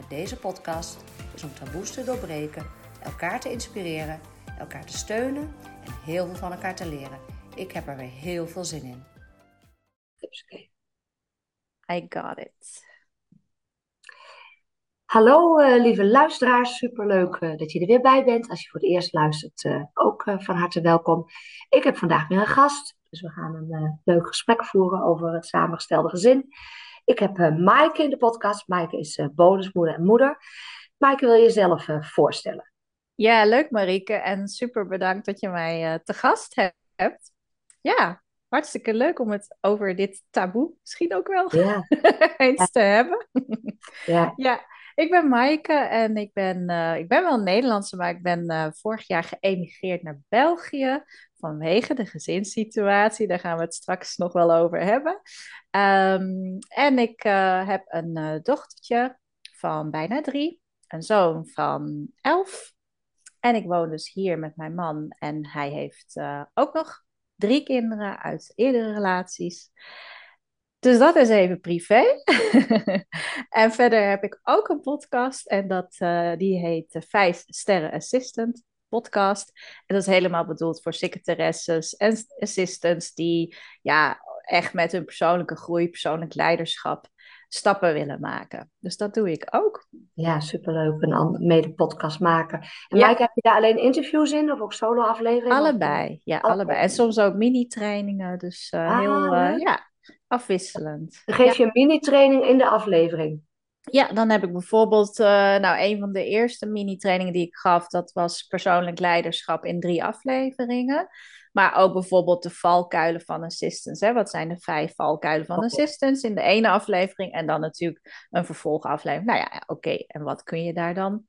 met deze podcast is om taboes te doorbreken, elkaar te inspireren, elkaar te steunen en heel veel van elkaar te leren. Ik heb er weer heel veel zin in. I got it. Hallo uh, lieve luisteraars, superleuk uh, dat je er weer bij bent. Als je voor het eerst luistert, uh, ook van harte welkom. Ik heb vandaag weer een gast, dus we gaan een leuk gesprek voeren over het samengestelde gezin. Ik heb Maaike in de podcast. Maaike is bonusmoeder en moeder. Maaike, wil je jezelf voorstellen? Ja, leuk Marieke en super bedankt dat je mij te gast hebt. Ja, hartstikke leuk om het over dit taboe misschien ook wel ja. eens te hebben. ja. ja, ik ben Maaike en ik ben, uh, ik ben wel Nederlandse, maar ik ben uh, vorig jaar geëmigreerd naar België vanwege de gezinssituatie. Daar gaan we het straks nog wel over hebben. Um, en ik uh, heb een dochtertje van bijna drie, een zoon van elf. En ik woon dus hier met mijn man en hij heeft ook nog drie kinderen uit eerdere relaties. Dus dat is even privé. en verder heb ik ook een podcast en dat, uh, die heet de Vijf Sterren Assistant podcast. En dat is helemaal bedoeld voor secretaresses en assistants die ja, echt met hun persoonlijke groei, persoonlijk leiderschap stappen willen maken. Dus dat doe ik ook. Ja, superleuk. Een mede podcast maken. En ja. Mike, heb je daar alleen interviews in of ook solo-afleveringen? Allebei, ja, allebei. En soms ook mini-trainingen. Dus uh, heel, uh, ja, afwisselend. Dan geef je een mini-training in de aflevering. Ja, dan heb ik bijvoorbeeld, uh, nou, een van de eerste mini-trainingen die ik gaf, dat was persoonlijk leiderschap in drie afleveringen. Maar ook bijvoorbeeld de valkuilen van assistants. Hè? Wat zijn de vijf valkuilen van assistants in de ene aflevering? En dan natuurlijk een vervolgaflevering. Nou ja, oké. En wat kun je daar dan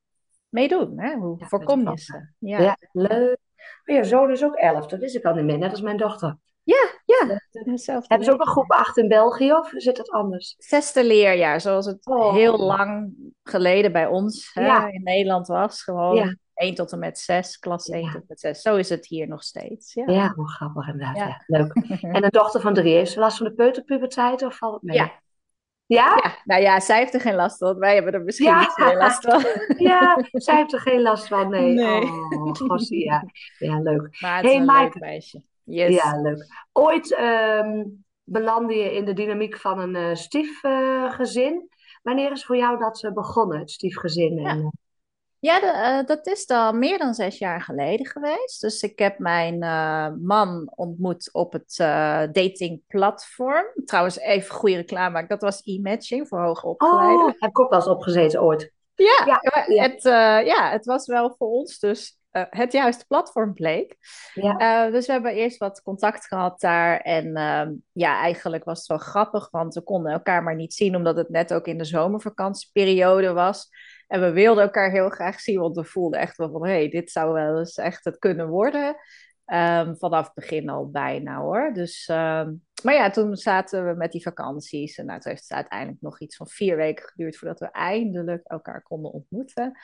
mee doen? Hè? Hoe ja, voorkom je ze? Ja. ja, leuk. Maar je zoon is ook elf, dat wist ik al niet meer. Net als mijn dochter. Ja, ja. Hetzelfde Hebben ze ook een groep 8 in België of zit het anders? Zesde leerjaar, zoals het oh. heel lang geleden bij ons hè, in Nederland was. Gewoon ja. 1 tot en met 6, klas 1 tot en met 6. Zo is het hier nog steeds. Ja, ja hoe grappig inderdaad. Ja. Leuk. en een dochter van drie, heeft ze last van de peuterpuberteit of valt het mee? Ja. Ja? ja? Nou ja, zij heeft er geen last van. Wij hebben er misschien niet last van. ja, zij heeft er geen last van. Nee. nee. Oh, gossie, ja. Ja, leuk. Maar het hey, is een Mike. leuk meisje. Yes. Ja, leuk. Ooit um, belandde je in de dynamiek van een uh, stiefgezin. Wanneer is voor jou dat uh, begonnen, het stiefgezin? Ja, en, uh... ja de, dat is al meer dan zes jaar geleden geweest. Dus ik heb mijn man ontmoet op het datingplatform. Trouwens, even goede reclame maken. Dat was e-matching voor hoger opgeleiden. Oh, heb ik ook wel eens opgezeten ooit. Ja, ja, ja. Het, ja, het was wel voor ons dus uh, het juiste platform bleek. Ja. Uh, dus we hebben eerst wat contact gehad daar. En uh, ja, eigenlijk was het wel grappig, want we konden elkaar maar niet zien, omdat het net ook in de zomervakantieperiode was. En we wilden elkaar heel graag zien, want we voelden echt wel van, hé, hey, dit zou wel eens echt het kunnen worden. Um, vanaf het begin al bijna hoor. Dus, um, maar ja, toen zaten we met die vakanties. En nou, toen heeft het uiteindelijk nog iets van vier weken geduurd voordat we eindelijk elkaar konden ontmoeten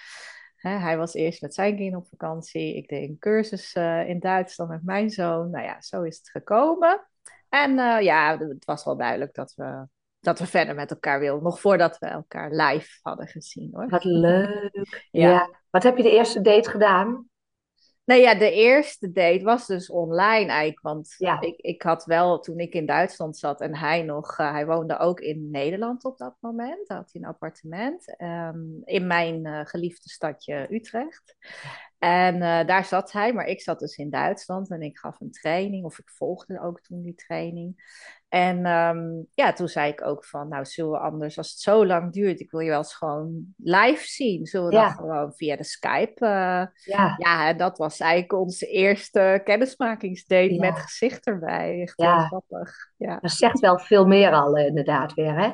hij was eerst met zijn kind op vakantie. Ik deed een cursus uh, in Duitsland met mijn zoon. Nou ja, zo is het gekomen. En uh, ja, het was wel duidelijk dat we, dat we verder met elkaar wilden. Nog voordat we elkaar live hadden gezien hoor. Wat leuk. ja. ja. Wat heb je de eerste date gedaan? Nou ja, de eerste date was dus online eigenlijk. Want ja. ik, ik had wel, toen ik in Duitsland zat en hij nog, uh, hij woonde ook in Nederland op dat moment. Had hij een appartement um, in mijn uh, geliefde stadje Utrecht. En uh, daar zat hij, maar ik zat dus in Duitsland en ik gaf een training, of ik volgde ook toen die training. En um, ja, toen zei ik ook van, nou zullen we anders, als het zo lang duurt, ik wil je wel eens gewoon live zien. Zullen we ja. dan gewoon via de Skype? Uh, ja. ja, dat was eigenlijk onze eerste kennismakingsdate ja. met gezicht erbij. Echt ja. grappig. Ja. Dat zegt wel veel meer al inderdaad weer, hè?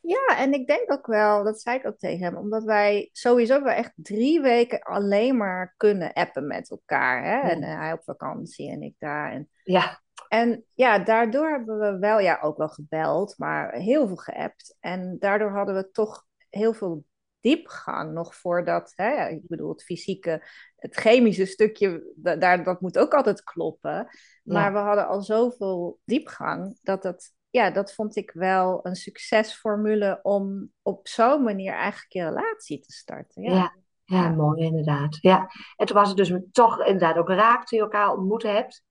Ja, en ik denk ook wel, dat zei ik ook tegen hem, omdat wij sowieso wel echt drie weken alleen maar kunnen appen met elkaar. Hè? En uh, hij op vakantie en ik daar. En, ja. En ja, daardoor hebben we wel, ja, ook wel gebeld, maar heel veel geappt. En daardoor hadden we toch heel veel diepgang nog voordat, hè, ik bedoel, het fysieke, het chemische stukje, daar, dat moet ook altijd kloppen. Maar we hadden al zoveel diepgang dat dat, ja, dat vond ik wel een succesformule om op zo'n manier eigenlijk je relatie te starten. Ja. ja. Ja, mooi inderdaad. Ja. En toen was het dus toch inderdaad ook raak toen je elkaar ontmoet hebt.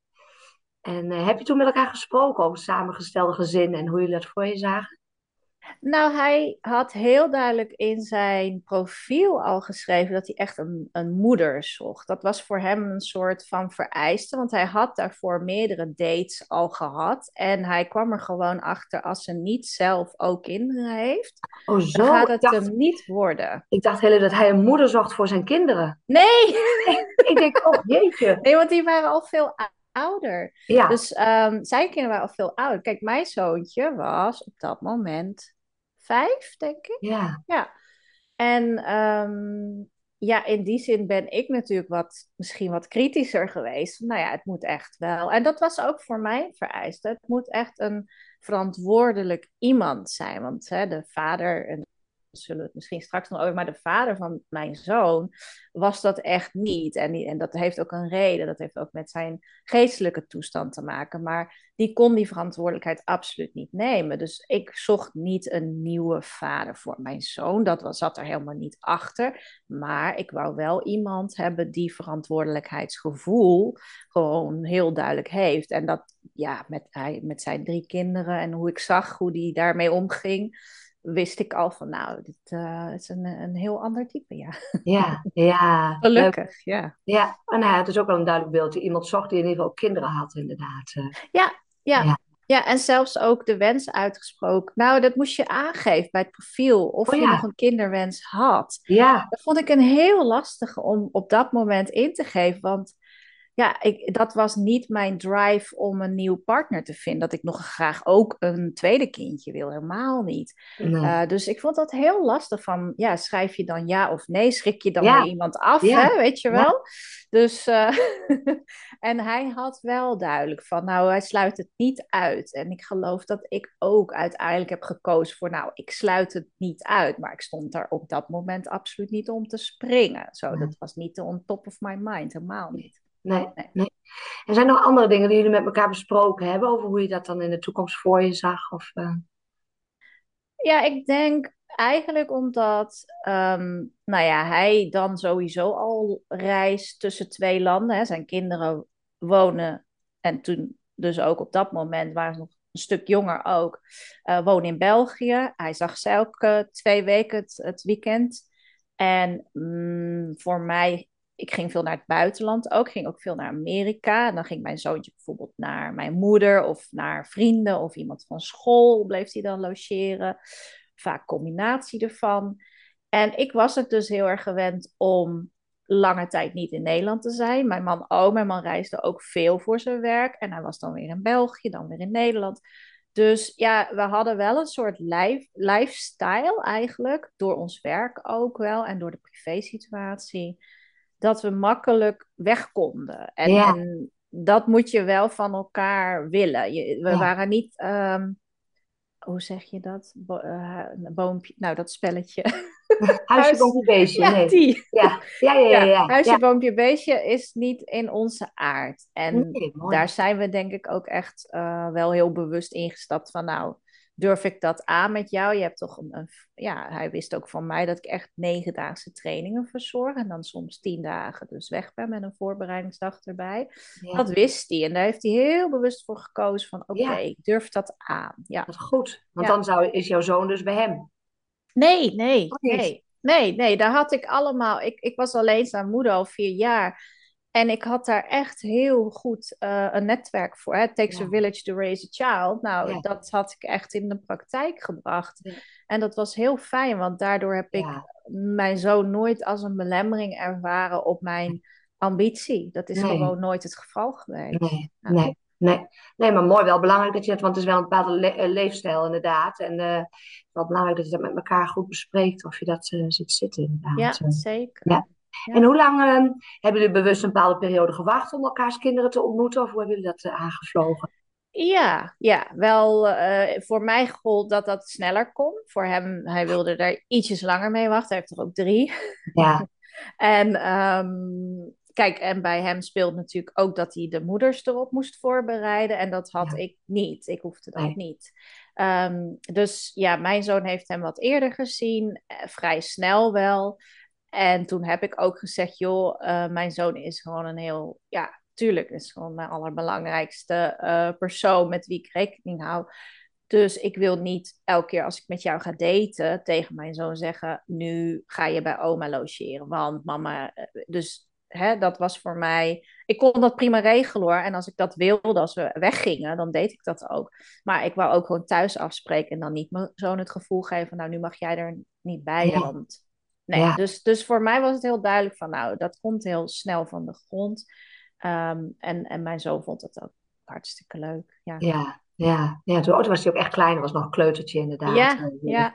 En uh, heb je toen met elkaar gesproken over samengestelde gezinnen en hoe jullie dat voor je zagen? Nou, hij had heel duidelijk in zijn profiel al geschreven dat hij echt een, een moeder zocht. Dat was voor hem een soort van vereiste, want hij had daarvoor meerdere dates al gehad. En hij kwam er gewoon achter als ze niet zelf ook kinderen heeft, oh, zo. dan gaat het hem niet worden. Ik dacht heel dat hij een moeder zocht voor zijn kinderen. Nee! ik denk, oh jeetje. Nee, want die waren al veel ouder. Ja. Dus um, zijn kinderen waren al veel ouder. Kijk, mijn zoontje was op dat moment vijf, denk ik. Ja. Ja. En ehm, ja, in die zin ben ik natuurlijk wat, misschien wat kritischer geweest. Nou ja, het moet echt wel. En dat was ook voor mij vereist. Het moet echt een verantwoordelijk iemand zijn. Want hè, de vader en zullen het misschien straks nog over, maar de vader van mijn zoon was dat echt niet. En, en dat heeft ook een reden, dat heeft ook met zijn geestelijke toestand te maken. Maar die kon die verantwoordelijkheid absoluut niet nemen. Dus ik zocht niet een nieuwe vader voor mijn zoon. Dat was, zat er helemaal niet achter. Maar ik wou wel iemand hebben die verantwoordelijkheidsgevoel gewoon heel duidelijk heeft. En dat ja, met, hij, met zijn drie kinderen en hoe ik zag hoe die daarmee omging wist ik al van, nou, dit uh, is een, een heel ander type, ja. Ja, ja. Gelukkig, ja. Ja, en nou, het is ook wel een duidelijk beeld. Iemand zocht die in ieder geval kinderen had, inderdaad. Eh. Ja, ja, ja. ja. en zelfs ook de wens uitgesproken. Nou, dat moest je aangeven bij het profiel, of oh je nog een kinderwens had. Ja. Dat vond ik een heel lastige om op dat moment in te geven, want ja, ik, dat was niet mijn drive om een nieuw partner te vinden. Dat ik nog graag ook een tweede kindje wil, helemaal niet. Eh, dus ik vond dat heel lastig van, ja, schrijf je dan ja of nee? Schrik je dan ja. iemand af, hè, weet je wel? Dus, uh, en hij had wel duidelijk van, nou, hij sluit het niet uit. En ik geloof dat ik ook uiteindelijk heb gekozen voor, nou, ik sluit het niet uit. Maar ik stond daar op dat moment absoluut niet om te springen. Zo, dat was niet on top of my mind, helemaal niet nee, nee. Er zijn nog andere dingen die jullie met elkaar besproken hebben over hoe je dat dan in de toekomst voor je zag? Of, uh... Ja, ik denk eigenlijk omdat um, nou ja, hij dan sowieso al reist tussen twee landen. Hè. Zijn kinderen wonen en toen dus ook op dat moment waren ze nog een stuk jonger ook, uh, wonen in België. Hij zag ze elke twee weken het, het weekend. En mm, voor mij ik ging veel naar het buitenland ook. Ik ging ook veel naar Amerika. En dan ging mijn zoontje bijvoorbeeld naar mijn moeder of naar vrienden of iemand van school bleef hij dan logeren. Vaak combinatie ervan. En ik was het dus heel erg gewend om lange tijd niet in Nederland te zijn. Mijn man ook. Mijn man reisde ook veel voor zijn werk. En hij was dan weer in België, dan weer in Nederland. Dus ja, we hadden wel een soort life, lifestyle eigenlijk. Door ons werk ook wel en door de privésituatie dat we makkelijk weg konden. En, en, dat moet je wel van elkaar willen. Je, we waren niet, ehm, hoe zeg je dat? Bo uh, boompje, nou dat spelletje. Huisje, boompje, beestje. Ja, nee. die. Ja, ja, ja. ja, ja. Huisje, boompje, beestje is niet in onze aard. En daar zijn we denk ik ook echt uh, wel heel bewust ingestapt van nou durf ik dat aan met jou? Je hebt toch een, ja, hij wist ook van mij dat ik echt negendaagse trainingen verzorg en dan soms tien dagen dus weg ben met een voorbereidingsdag erbij. Dat wist hij en daar heeft hij heel bewust voor gekozen van oké, ik durf dat aan. Ja. Dat is goed, want dan zou, is jouw zoon dus bij hem. Nee, nee, nee. Nee, nee, daar had ik allemaal. Ik, ik was alleenstaande moeder al vier jaar. En ik had daar echt heel goed uh, een netwerk voor. It takes a village to raise a child. Nou, dat had ik echt in de praktijk gebracht. En dat was heel fijn, want daardoor heb ik mijn zoon nooit als een belemmering ervaren op mijn ambitie. Dat is gewoon nooit het geval geweest. Nee, nee. Nee. nee, maar mooi. Wel belangrijk dat je dat, want het is wel een bepaalde eh, leefstijl inderdaad. En uh, wel belangrijk dat je dat met elkaar goed bespreekt of je dat uh, ziet zitten inderdaad. Ja, zeker. Ja. En hoe lang uh, hebben jullie bewust een bepaalde periode gewacht om elkaars kinderen te ontmoeten? Of hoe hebben jullie dat aangevlogen? Ja, ja, wel voor mij gold dat dat sneller kon. Voor hem, hij wilde daar ietsjes langer mee wachten. Hij heeft er ook drie. Ja. en um, kijk, en bij hem speelt natuurlijk ook dat hij de moeders erop moest voorbereiden. En dat had ik niet. Ik hoefde dat niet. Ehm, dus ja, mijn zoon heeft hem wat eerder gezien, eh, vrij snel wel. En toen heb ik ook gezegd, joh, uh, mijn zoon is gewoon een heel, ja, tuurlijk is gewoon mijn allerbelangrijkste uh, persoon met wie ik rekening hou. Dus ik wil niet elke keer als ik met jou ga daten tegen mijn zoon zeggen: Nu ga je bij oma logeren. Want mama. Dus hè, dat was voor mij. Ik kon dat prima regelen hoor. En als ik dat wilde, als we weggingen, dan deed ik dat ook. Maar ik wou ook gewoon thuis afspreken en dan niet mijn zoon het gevoel geven: Nou, nu mag jij er niet bij. Want nee, dus, dus voor mij was het heel duidelijk van: Nou, dat komt heel snel van de grond. Um, en, en mijn zoon vond het ook hartstikke leuk. Ja. ja. Ja, ja, toen was hij ook echt klein, was nog een kleutertje inderdaad. Ja, ja.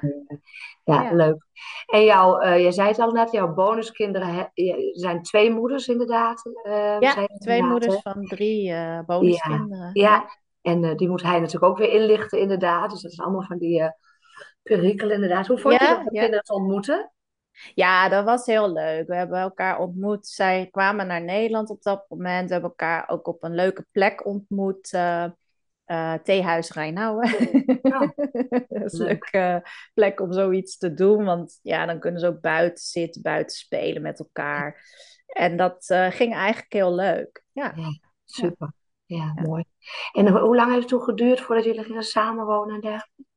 ja, ja. leuk. En jou, uh, jij zei het al net, jouw bonuskinderen zijn twee moeders inderdaad. Uh, ja, twee moeders van drie uh, bonuskinderen. Ja, ja. en die moet hij natuurlijk ook weer inlichten inderdaad. Dus dat is allemaal van die perikelen inderdaad. Hoe vond je dat de kinderen te ontmoeten? Ja, dat was heel leuk. We hebben elkaar ontmoet. Zij kwamen naar Nederland op dat moment. We hebben elkaar ook op een leuke plek ontmoet uh, Theehuis Rijnauwen. Oh. dat is een leuke plek om zoiets te doen, want ja, dan kunnen ze ook buiten zitten, buiten spelen met elkaar. En dat uh, ging eigenlijk heel leuk. Ja, ja super. Ja. ja, mooi. En hoe lang heeft het toen geduurd voordat jullie gingen samenwonen en dergelijke?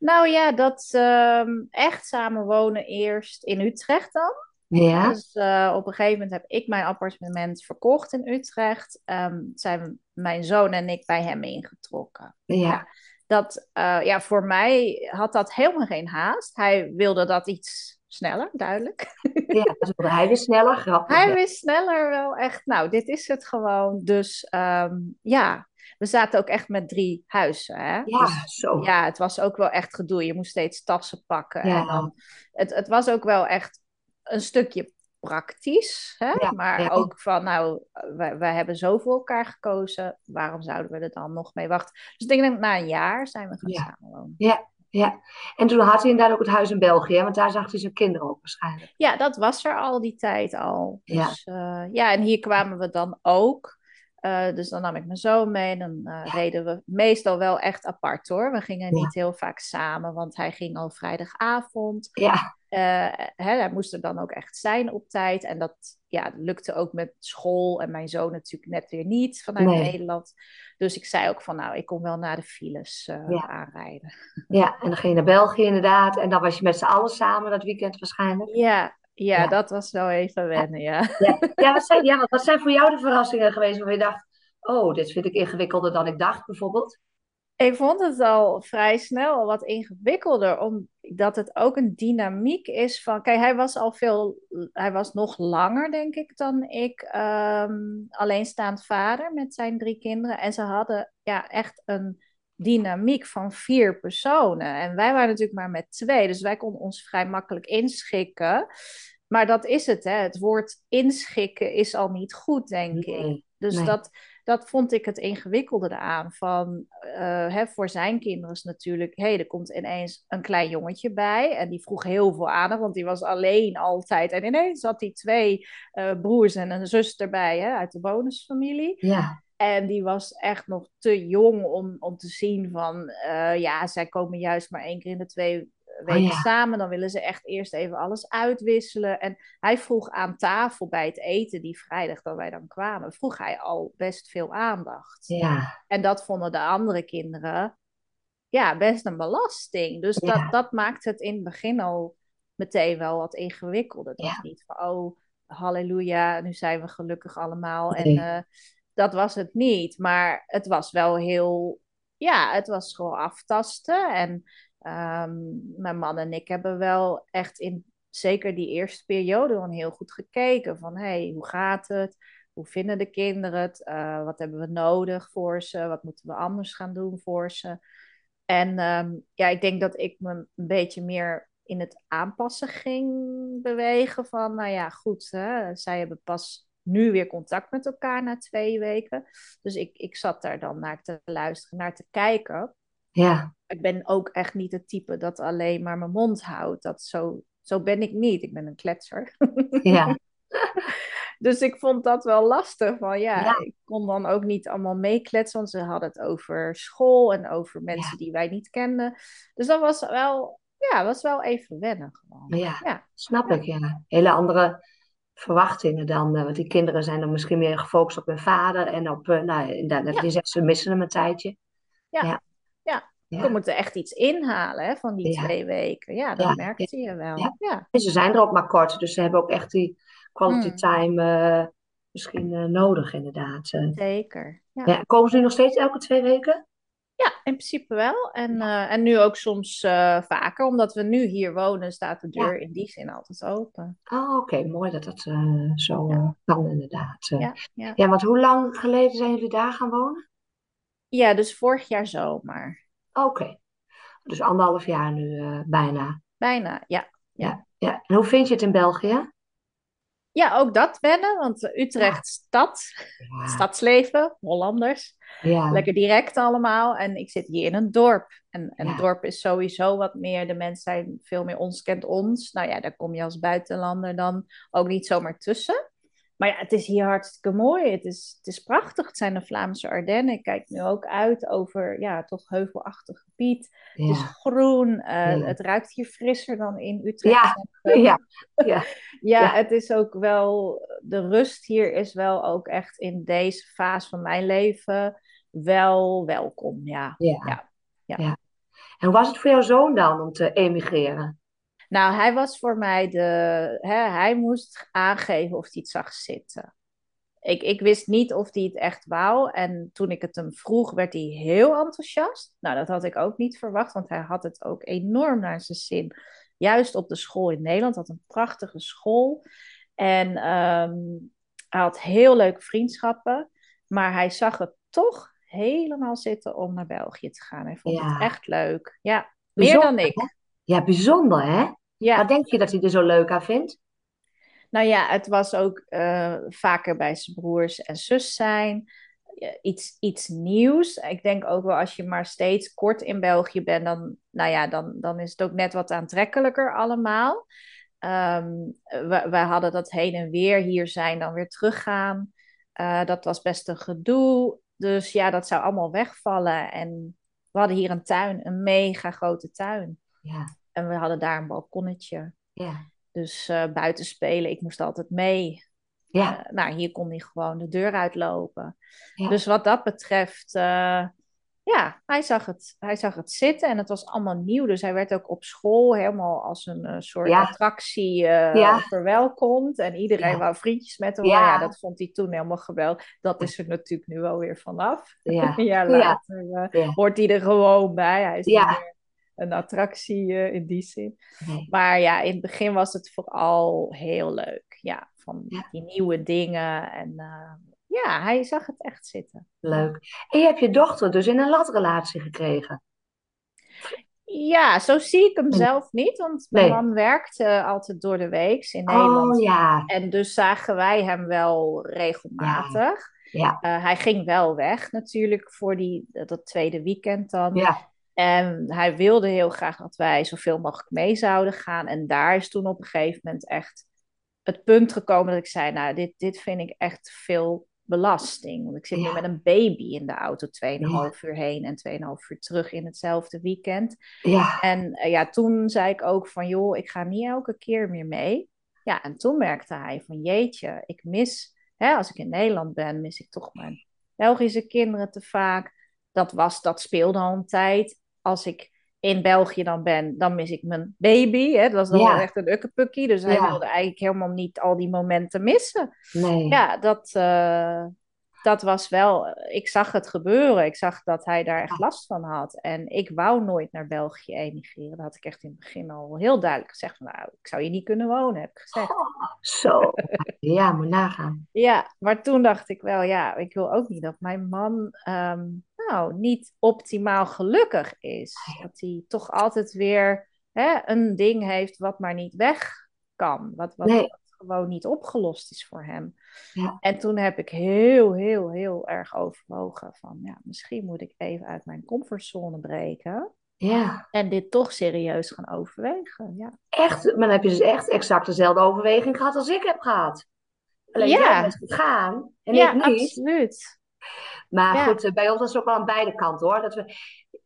Nou ja, dat uh, echt samenwonen eerst in Utrecht dan. Ja. Dus uh, op een gegeven moment heb ik mijn appartement verkocht in Utrecht. Um, zijn mijn zoon en ik bij hem ingetrokken. Ja. ja dat, uh, ja, voor mij had dat helemaal geen haast. Hij wilde dat iets sneller, duidelijk. Ja, dus hij wist sneller, grappig. Hij wist sneller wel echt, nou, dit is het gewoon. Dus um, ja, we zaten ook echt met drie huizen. Hè? Ja, dus, zo. Ja, het was ook wel echt gedoe. Je moest steeds tassen pakken. Ja. En dan, het, het was ook wel echt een stukje praktisch, hè? maar ook van, nou, wij, hebben zo voor elkaar gekozen, waarom zouden we er dan nog mee wachten? Dus ik denk, na een jaar zijn we gaan ja. samenwonen. Ja, ja. En toen had hij inderdaad ook het huis in België, want daar zag hij zijn kinderen ook waarschijnlijk. Ja, dat was er al die tijd al. Dus, ja. Uh, ja, en hier kwamen we dan ook. Uh, dus dan nam ik mijn zoon mee. Dan uh, ja. reden we meestal wel echt apart hoor. We gingen niet heel vaak samen, want hij ging al vrijdagavond. Ja. Uh, hè, hij moest er dan ook echt zijn op tijd. En dat ja, lukte ook met school en mijn zoon natuurlijk net weer niet vanuit nee. Nederland. Dus ik zei ook van nou, ik kom wel naar de files ja. aanrijden. Ja, en dan ging je naar België inderdaad. En dan was je met z'n allen samen dat weekend waarschijnlijk. Ja, ja, ja, dat was wel even wennen, ja. Ja, ja, wat, zijn, ja wat zijn voor jou de verrassingen geweest waar je dacht... oh, dit vind ik ingewikkelder dan ik dacht bijvoorbeeld? Ik vond het al vrij snel wat ingewikkelder, omdat het ook een dynamiek is van... Kijk, hij was al veel... Hij was nog langer, denk ik, dan ik. Um, alleenstaand vader met zijn drie kinderen. En ze hadden ja, echt een dynamiek van vier personen. En wij waren natuurlijk maar met twee, dus wij konden ons vrij makkelijk inschikken. Maar dat is het, hè. Het woord inschikken is al niet goed, denk nee, ik. Dus nee. dat, dat vond ik het ingewikkelde aan. Van, uh, hè, voor zijn kinderen is natuurlijk... hé, hey, er komt ineens een klein jongetje bij... en die vroeg heel veel aandacht, want die was alleen altijd. En ineens had hij twee uh, broers en een zus erbij... Hè, uit de bonusfamilie. Ja. En die was echt nog te jong om, om te zien van... Uh, ja, zij komen juist maar één keer in de twee weken oh, ja. samen. Dan willen ze echt eerst even alles uitwisselen. En hij vroeg aan tafel bij het eten, die vrijdag dat wij dan kwamen, vroeg hij al best veel aandacht. Ja. En dat vonden de andere kinderen ja, best een belasting. Dus ja. dat, dat maakt het in het begin al meteen wel wat ingewikkelder. Het was niet van, oh, halleluja, nu zijn we gelukkig allemaal. Nee. En uh, dat was het niet. Maar het was wel heel, ja, het was gewoon aftasten. En Um, mijn man en ik hebben wel echt in zeker die eerste periode heel goed gekeken van hey, hoe gaat het? Hoe vinden de kinderen het? Uh, wat hebben we nodig voor ze? Wat moeten we anders gaan doen voor ze? En ehm, ja, ik denk dat ik me een beetje meer in het aanpassen ging bewegen. Van, nou ja, goed, hè, zij hebben pas nu weer contact met elkaar na twee weken. Dus ik, ik zat daar dan naar te luisteren, naar te kijken. Ja. Ik ben ook echt niet het type dat alleen maar mijn mond houdt. Dat zo, zo ben ik niet. Ik ben een kletser. Ja. dus ik vond dat wel lastig. Van, ja, Ik kon dan ook niet allemaal meekletsen, want ze hadden het over school en over mensen die wij niet kenden. Dus dat was wel, ja, was wel even wennen gewoon. Ja, ja. snap ik, ja. Hele andere verwachtingen dan. Uh, want die kinderen zijn dan misschien meer gefocust op hun vader en op, uh, nou, inderdaad, zegt ze missen hem een tijdje. Ja, ja. ja. We moeten echt iets inhalen hè, van die twee weken. Ja, dat merkte je wel. Ja. En ze zijn er ook maar kort, dus ze hebben ook echt die quality hmm. time uh, misschien nodig, inderdaad. Zeker. Ja. komen ze nu nog steeds elke twee weken? Ja, in principe wel. En, uh, en nu ook soms vaker, omdat we nu hier wonen, staat de deur in die zin altijd open. Oh, oké, mooi dat dat zo ja. kan, inderdaad. Ja, ja. ja, want hoe lang geleden zijn jullie daar gaan wonen? Ja, dus vorig jaar zomer. Oké, dus anderhalf jaar nu bijna. Bijna, ja. ja. Ja, En hoe vind je het in België? Ja, ook dat wennen, want Utrecht stad, stadsleven, Hollanders. Ja. Lekker direct allemaal. En ik zit hier in een dorp. En een dorp is sowieso wat meer, de mensen zijn veel meer ons kent ons. Nou ja, daar kom je als buitenlander dan ook niet zomaar tussen. Maar ja, het is hier hartstikke mooi. Het is, het is prachtig. Het zijn de Vlaamse Ardennen. Ik kijk nu ook uit over ja, toch heuvelachtig gebied. Het is groen. Uh, Het ruikt hier frisser dan in Utrecht. Ja. Ja. ja. ja, het is ook wel... De rust hier is wel ook echt in deze fase van mijn leven wel welkom. Ja. Ja. ja. ja. En hoe was het voor jouw zoon dan om te emigreren? Nou, hij was voor mij de. Hè, hij moest aangeven of hij het zag zitten. Ik, ik wist niet of hij het echt wou. En toen ik het hem vroeg, werd hij heel enthousiast. Nou, dat had ik ook niet verwacht, want hij had het ook enorm naar zijn zin. Juist op de school in Nederland. Had een prachtige school. En um, hij had heel leuke vriendschappen. Maar hij zag het toch helemaal zitten om naar België te gaan. Hij vond het echt leuk. Ja, meer dan ik. Ja, bijzonder hè? Ja. Wat denk je dat hij er zo leuk aan vindt? Nou ja, het was ook uh, vaker bij zijn broers en zus zijn. Iets, iets nieuws. Ik denk ook wel als je maar steeds kort in België bent, dan, nou ja, dan, dan is het ook net wat aantrekkelijker allemaal. Um, we, we hadden dat heen en weer hier zijn, dan weer teruggaan. Uh, dat was best een gedoe. Dus ja, dat zou allemaal wegvallen. En we hadden hier een tuin, een mega grote tuin. Ja. En we hadden daar een balkonnetje. Ja. Dus uh, buiten spelen, ik moest altijd mee. Ja. Uh, nou, hier kon hij gewoon de deur uitlopen. Ja. Dus wat dat betreft, uh, ja, hij zag, het, hij zag het zitten en het was allemaal nieuw. Dus hij werd ook op school helemaal als een soort ja. attractie ja. verwelkomd. En iedereen wou vriendjes met hem. Ja. ja, dat vond hij toen helemaal geweldig. Dat is er natuurlijk nu wel weer vanaf. Ja, ja later hoort hij er gewoon bij. Hij is ja een attractie uh, in die zin. Nee. Maar ja, in het begin was het vooral heel leuk. Ja, van ja. die nieuwe dingen. En uh, ja, hij zag het echt zitten. Leuk. En je hebt je dochter dus in een latrelatie gekregen. Ja, zo zie ik hem zelf niet. Want mijn nee. man werkt uh, altijd door de week in Nederland. Oh, ja. En dus zagen wij hem wel regelmatig. Ja. ja. Uh, hij ging wel weg natuurlijk voor die, dat tweede weekend dan. Ja. En hij wilde heel graag dat wij zoveel mogelijk mee zouden gaan. En daar is toen op een gegeven moment echt het punt gekomen dat ik zei: Nou, dit, dit vind ik echt veel belasting. Want ik zit ja. nu met een baby in de auto 2,5 ja. uur heen en 2,5 uur terug in hetzelfde weekend. Ja. En uh, ja, toen zei ik ook van joh, ik ga niet elke keer meer mee. Ja, en toen merkte hij van jeetje, ik mis, hè, als ik in Nederland ben, mis ik toch mijn Belgische kinderen te vaak. Dat, was, dat speelde al een tijd als ik in België dan ben, dan mis ik mijn baby. Hè? Dat was dan ja. echt een ukkepukkie. Dus hij wilde eigenlijk helemaal niet al die momenten missen. Nee. Ja, dat, uh, dat was wel... Ik zag het gebeuren. Ik zag dat hij daar echt last van had. En ik wou nooit naar België emigreren. Dat had ik echt in het begin al heel duidelijk gezegd. nou, ik zou hier niet kunnen wonen, heb ik gezegd. Oh. Zo, ja, moet nagaan. Ja, maar toen dacht ik wel, ja, ik wil ook niet dat mijn man ehm, nou, niet optimaal gelukkig is. Dat hij toch altijd weer hè, een ding heeft wat maar niet weg kan. Wat, wat, gewoon niet opgelost is voor hem. Ja. En toen heb ik heel, heel, heel erg overwogen van, ja, misschien moet ik even uit mijn comfortzone breken. Ja. En dit toch serieus gaan overwegen. Ja. Echt, maar dan heb je dus echt exact dezelfde overweging gehad als ik heb gehad. Alleen ja. jij bent gegaan en ja, ik niet. absoluut. Maar goed, eh, bij ons was het ook wel aan beide kanten hoor. Dat we,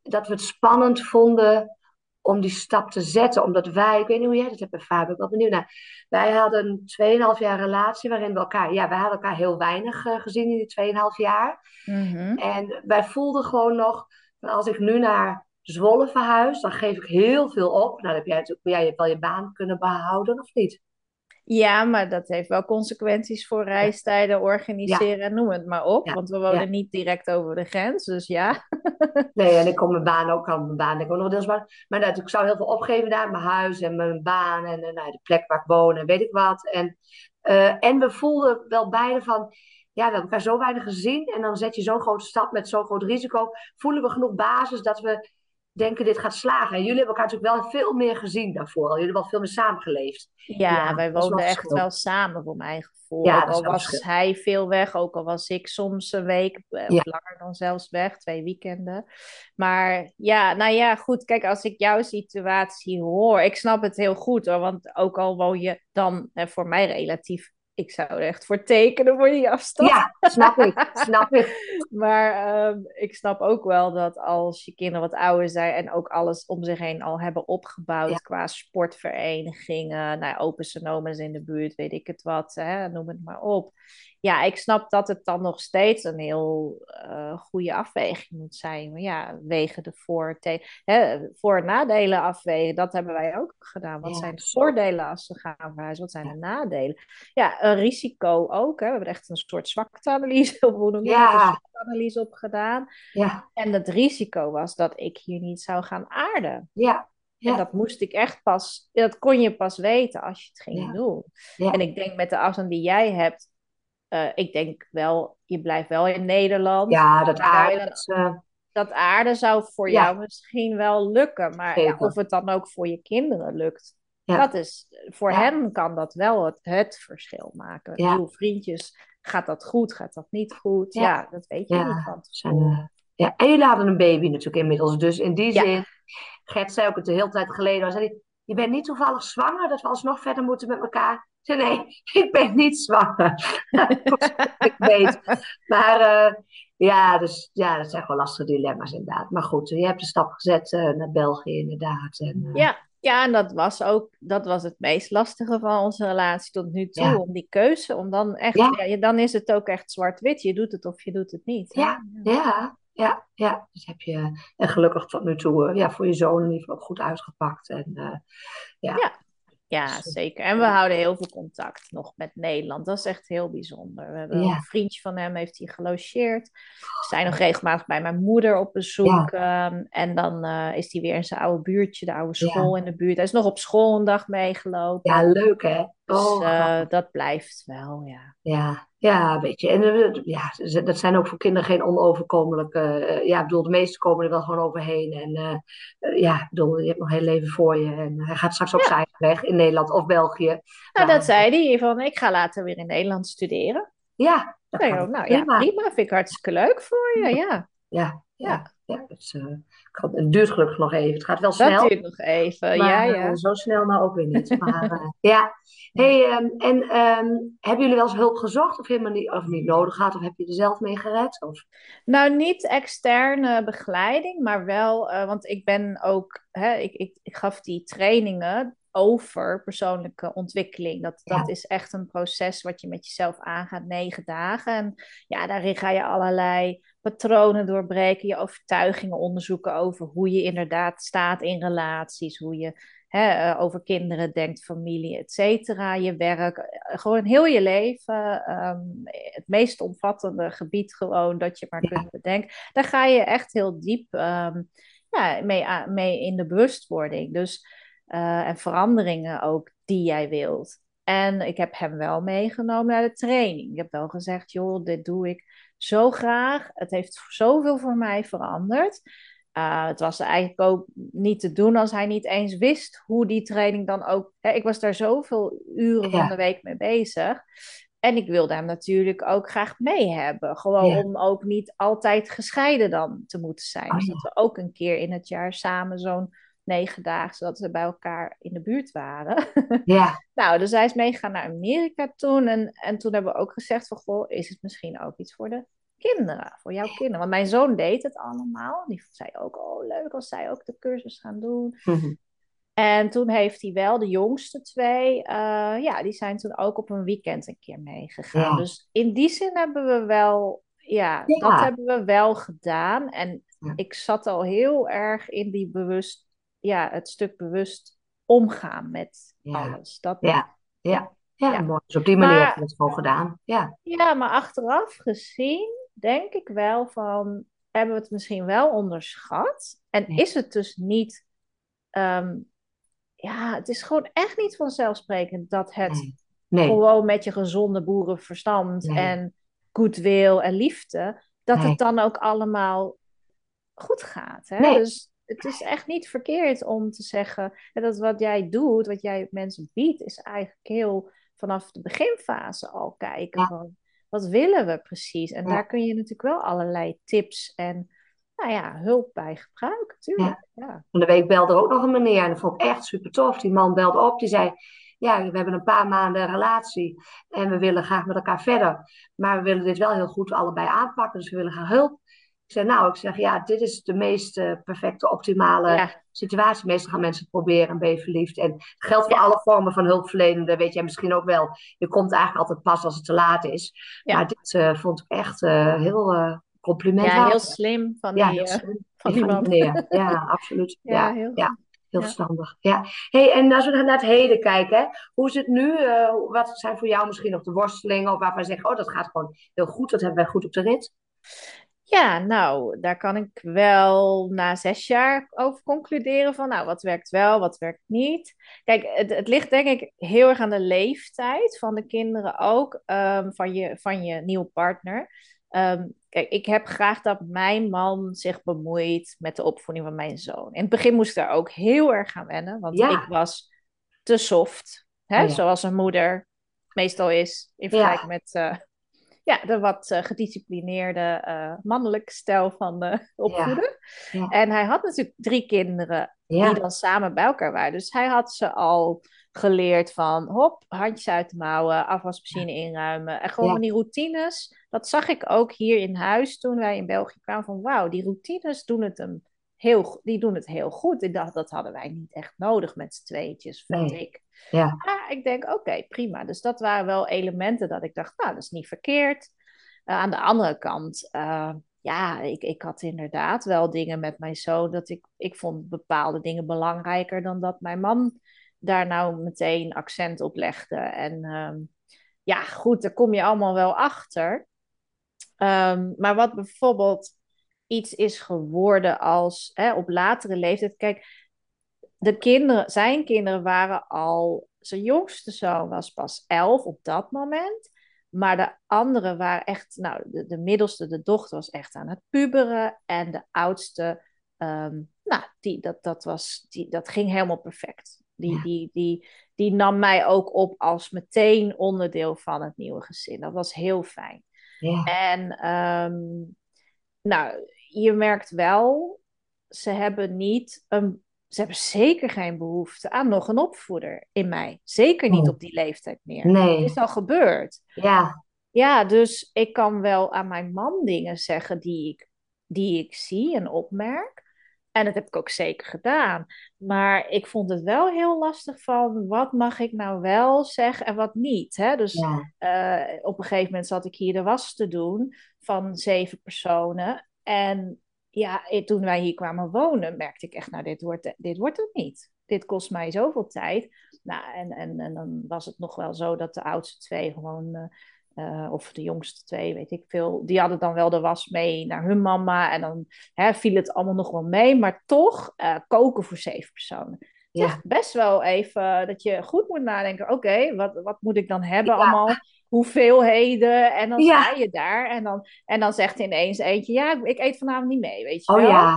dat we het spannend vonden om die stap te zetten. Omdat wij, ik weet niet hoe jij dat hebt ervaren, ik ben wel benieuwd naar. Wij hadden een 2,5 jaar relatie waarin we elkaar, ja, wij hadden elkaar heel weinig uh, gezien in die 2,5 jaar. Mm En wij voelden gewoon nog, als ik nu naar Zwolle verhuis, dan geef ik heel veel op. Nou, dan heb jij natuurlijk, jij hebt wel je baan kunnen behouden, of niet? Ja, maar dat heeft wel consequenties voor reistijden, organiseren en noem het maar op. Want we wonen niet direct over de grens, dus ja. nee, en ik kom mijn baan ook aan mijn baan. Ik ook nog deels maar, maar nou, ik zou heel veel opgeven daar, mijn huis en mijn baan en, nou, de plek waar ik woon en weet ik wat. En, uh, en we voelden wel beide van, ja, we hebben elkaar zo weinig gezien en dan zet je zo'n grote stap met zo'n groot risico. Voelen we genoeg basis dat we denken dit gaat slagen. En jullie hebben elkaar natuurlijk wel veel meer gezien daarvoor. Jullie hebben wel veel meer samengeleefd. Ja, wij woonden echt wel samen voor mijn gevoel. Ja, ook al was hij veel weg, ook al was ik soms een week eh, of langer dan zelfs weg, twee weekenden. Maar ja, nou ja, goed. Kijk, als ik jouw situatie hoor, ik snap het heel goed hoor. Want ook al woon je dan eh, voor mij relatief ik zou er echt voor tekenen voor die afstand. Ja, snap ik. Snap ik. maar ehm, ik snap ook wel dat als je kinderen wat ouder zijn en ook alles om zich heen al hebben opgebouwd qua sportverenigingen, nou, open sonomas in de buurt, weet ik het wat, hè, noem het maar op ja, ik snap dat het dan nog steeds een heel uh, goede afweging moet zijn. Maar ja, wegen de voor, hè, voor- en nadelen afwegen, dat hebben wij ook gedaan. Wat zijn de voordelen als ze gaan verhuizen? Wat zijn de nadelen? Ja, een risico ook. Hè. We hebben echt een soort zwakteanalyse, of hoe noem je ja. analyse op gedaan. Ja. En het risico was dat ik hier niet zou gaan aarden. Ja. Ja. En dat moest ik echt pas, dat kon je pas weten als je het ging doen. En ik denk met de afstand die jij hebt, uh, ik denk wel, je blijft wel in Nederland. Ja, dat aarde. Uh... Dat aarde zou voor jou misschien wel lukken. Maar ja, of het dan ook voor je kinderen lukt. Dat is, voor hen kan dat wel het, het verschil maken. Nieuwe vriendjes, gaat dat goed, gaat dat niet goed? Ja, dat weet je niet van tevoren. Ja, en jullie hadden een baby natuurlijk inmiddels. Dus in die zin, Gert zei ook het de hele tijd geleden, zei je bent niet toevallig zwanger, dat we alsnog verder moeten met elkaar zei, nee, ik ben niet zwanger. ik weet. Maar uh, ja, dus, ja, dat zijn gewoon lastige dilemma's inderdaad. Maar goed, je hebt de stap gezet uh, naar België inderdaad. En, uh, ja, ja, en dat was ook dat was het meest lastige van onze relatie tot nu toe. Ja. Om die keuze, om dan echt, ja. ja dan is het ook echt zwart-wit. Je doet het of je doet het niet. Ja, ja, ja, ja. Dus heb je, en gelukkig tot nu toe, ja, voor je zoon in ieder geval goed uitgepakt. En, ja. Ja. Ja, zeker. En we houden heel veel contact nog met Nederland. Dat is echt heel bijzonder. We hebben een vriendje van hem, heeft hij gelogeerd. We zijn nog regelmatig bij mijn moeder op bezoek. Ehm, en dan uh, is hij weer in zijn oude buurtje, de oude school in de buurt. Hij is nog op school een dag meegelopen. Ja, leuk hè? Dus oh, uh, dat blijft wel, ja. Ja, ja, weet je. En uh, ja, dat zijn ook voor kinderen geen onoverkomelijke... Uh, ja, ik bedoel, de meesten komen er wel gewoon overheen. En ja, ik bedoel, je hebt nog heel leven voor je. En hij gaat straks ook ja. zijn weg in Nederland of België. Nou, maar, dat zei hij, van ik ga later weer in Nederland studeren. Ja. Dat nou, ja, prima. prima, vind ik hartstikke leuk voor je, ja. Ja, ja. ja. Het, duurt gelukkig nog even. Het gaat wel snel. Dat duurt nog even, maar, ja, ja. Uh, zo snel nou ook weer niet. Maar uh, ja. Hey, um, en um, hebben jullie wel eens hulp gezocht of helemaal niet, of niet nodig gehad? Of heb je er zelf mee gered? Of? Nou, niet externe begeleiding, maar wel, want ik ben ook, hè, ik, ik, ik gaf die trainingen over persoonlijke ontwikkeling. Dat, dat is echt een proces wat je met jezelf aangaat, negen dagen. En ja, daarin ga je allerlei patronen doorbreken, je overtuigingen onderzoeken over hoe je inderdaad staat in relaties, hoe je hè, eh, over kinderen denkt, familie, et cetera, je werk, eh, gewoon heel je leven, um, het meest omvattende gebied gewoon dat je maar kunt bedenken. Daar ga je echt heel diep um, ja, mee, mee in de bewustwording. Dus uh, en veranderingen ook die jij wilt. En ik heb hem wel meegenomen naar de training. Ik heb wel gezegd, joh, dit doe ik zo graag. Het heeft zoveel voor mij veranderd. Uh, het was eigenlijk ook niet te doen als hij niet eens wist hoe die training dan ook. Hè, ik was daar zoveel uren van de week mee bezig. En ik wilde hem natuurlijk ook graag mee hebben. Gewoon om ook niet altijd gescheiden dan te moeten zijn. Oh, dus dat we ook een keer in het jaar samen zo'n negen dagen, zodat we bij elkaar in de buurt waren. Ja. nou, dus hij is meegegaan naar Amerika toen. En, en toen hebben we ook gezegd van, goh, is het misschien ook iets voor de kinderen, voor jouw kinderen. Want mijn zoon deed het allemaal. Die zei ook, oh leuk als zij ook de cursus gaan doen. Mhm. En toen heeft hij wel, de jongste twee, uh, ja, die zijn toen ook op een weekend een keer meegegaan. Dus in die zin hebben we wel, ja, dat hebben we wel gedaan. En ik zat al heel erg in die bewust, ja, het stuk bewust omgaan met alles. Dat, ja, ja. Ja, mooi. Dus op die manier heb je het gewoon gedaan. Ja. ja, maar achteraf gezien denk ik wel van, hebben we het misschien wel onderschat? En is het dus niet, ehm, ja, het is gewoon echt niet vanzelfsprekend dat het nee. gewoon met je gezonde boerenverstand en goodwill en liefde, dat het dan ook allemaal goed gaat. Hè? Dus het is echt niet verkeerd om te zeggen dat wat jij doet, wat jij mensen biedt, is eigenlijk heel vanaf de beginfase al kijken van wat willen we precies? En daar kun je natuurlijk wel allerlei tips en nou ja, hulp bij gebruiken, tuurlijk. Ja. Van de week belde er ook nog een meneer en dat vond ik echt super tof. Die man belde op, die zei, ja, we hebben een paar maanden een relatie en we willen graag met elkaar verder. Maar we willen dit wel heel goed allebei aanpakken, dus we willen graag hulp. Ik zei, nou, ik zeg, ja, dit is de meest uh, perfecte, optimale situatie. Meestal gaan mensen proberen en ben je verliefd. En geldt voor alle vormen van hulpverlenende, weet jij misschien ook wel. Je komt eigenlijk altijd pas als het te laat is. Maar dit uh, vond ik echt uh, heel compliment. Ja, heel slim van die, ja, slim. van die man. Ja, absoluut. ja, heel, ja. Heel verstandig. Ja. Hey, en als we naar het heden kijken, hè, hoe is het nu? wat zijn voor jou misschien nog de worstelingen? Of waarvan je zegt, oh, dat gaat gewoon heel goed, dat hebben wij goed op de rit? Ja, nou, daar kan ik wel na zes jaar over concluderen van, nou, wat werkt wel, wat werkt niet. Kijk, het, het ligt denk ik heel erg aan de leeftijd van de kinderen ook, um, van, je, van je nieuwe partner. Um, kijk, ik heb graag dat mijn man zich bemoeit met de opvoeding van mijn zoon. In het begin moest ik daar ook heel erg aan wennen, want ik was te soft, hè, zoals een moeder meestal is in vergelijking met... Uh, ja, de wat uh, gedisciplineerde uh, mannelijke stijl van uh, opvoeden. Ja. En hij had natuurlijk drie kinderen die dan samen bij elkaar waren. Dus hij had ze al geleerd van hop, handjes uit de mouwen, afwasmachine inruimen. En gewoon die routines. Dat zag ik ook hier in huis toen wij in België kwamen. Van wauw, die routines doen het hem heel, die doen het heel goed. Ik dacht, dat hadden wij niet echt nodig met z'n tweetjes, vind ik. Ja. Ik denk, oké, prima. Dus dat waren wel elementen dat ik dacht, nou, dat is niet verkeerd. Uh, aan de andere kant, uh, ja, ik, ik had inderdaad wel dingen met mijn zoon dat ik, ik vond bepaalde dingen belangrijker dan dat mijn man daar nou meteen accent op legde. En um, ja, goed, daar kom je allemaal wel achter. Um, maar wat bijvoorbeeld iets is geworden als hè, op latere leeftijd. Kijk, de kinderen, zijn kinderen waren al. Zijn jongste zoon was pas elf op dat moment. Maar de anderen waren echt. Nou, de, de middelste, de dochter, was echt aan het puberen. En de oudste. Ehm, nou, die, dat, dat, was, die, dat ging helemaal perfect. Die, die, die, die nam mij ook op als meteen onderdeel van het nieuwe gezin. Dat was heel fijn. Ja. En um, nou, je merkt wel, ze hebben niet een, ze hebben zeker geen behoefte aan nog een opvoeder in mij. Zeker niet op die leeftijd meer. Nee. Het is al gebeurd. Ja. Ja, dus ik kan wel aan mijn man dingen zeggen die ik, die ik zie en opmerk. En dat heb ik ook zeker gedaan. Maar ik vond het wel heel lastig van wat mag ik nou wel zeggen en wat niet. Hè? Dus eh, op een gegeven moment zat ik hier de was te doen van zeven personen. En ja, toen wij hier kwamen wonen, merkte ik echt, nou, dit wordt, dit wordt het niet. Dit kost mij zoveel tijd. Nou, en, en, en dan was het nog wel zo dat de oudste twee gewoon, uh, of de jongste twee, weet ik veel, die hadden dan wel de was mee naar hun mama. En dan hè, viel het allemaal nog wel mee. Maar toch, uh, koken voor zeven personen. ja. best wel even dat je goed moet nadenken. Oké, wat, wat moet ik dan hebben allemaal? Hoeveelheden. En dan sta je daar. En dan, en dan zegt ineens eentje, ja, ik eet vanavond niet mee, weet je oh, wel? Ja.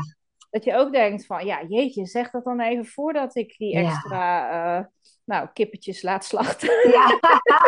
Dat je ook denkt van, ja, jeetje, zeg dat dan even voordat ik die extra... Uh, nou, kippetjes laat slachten. Ja,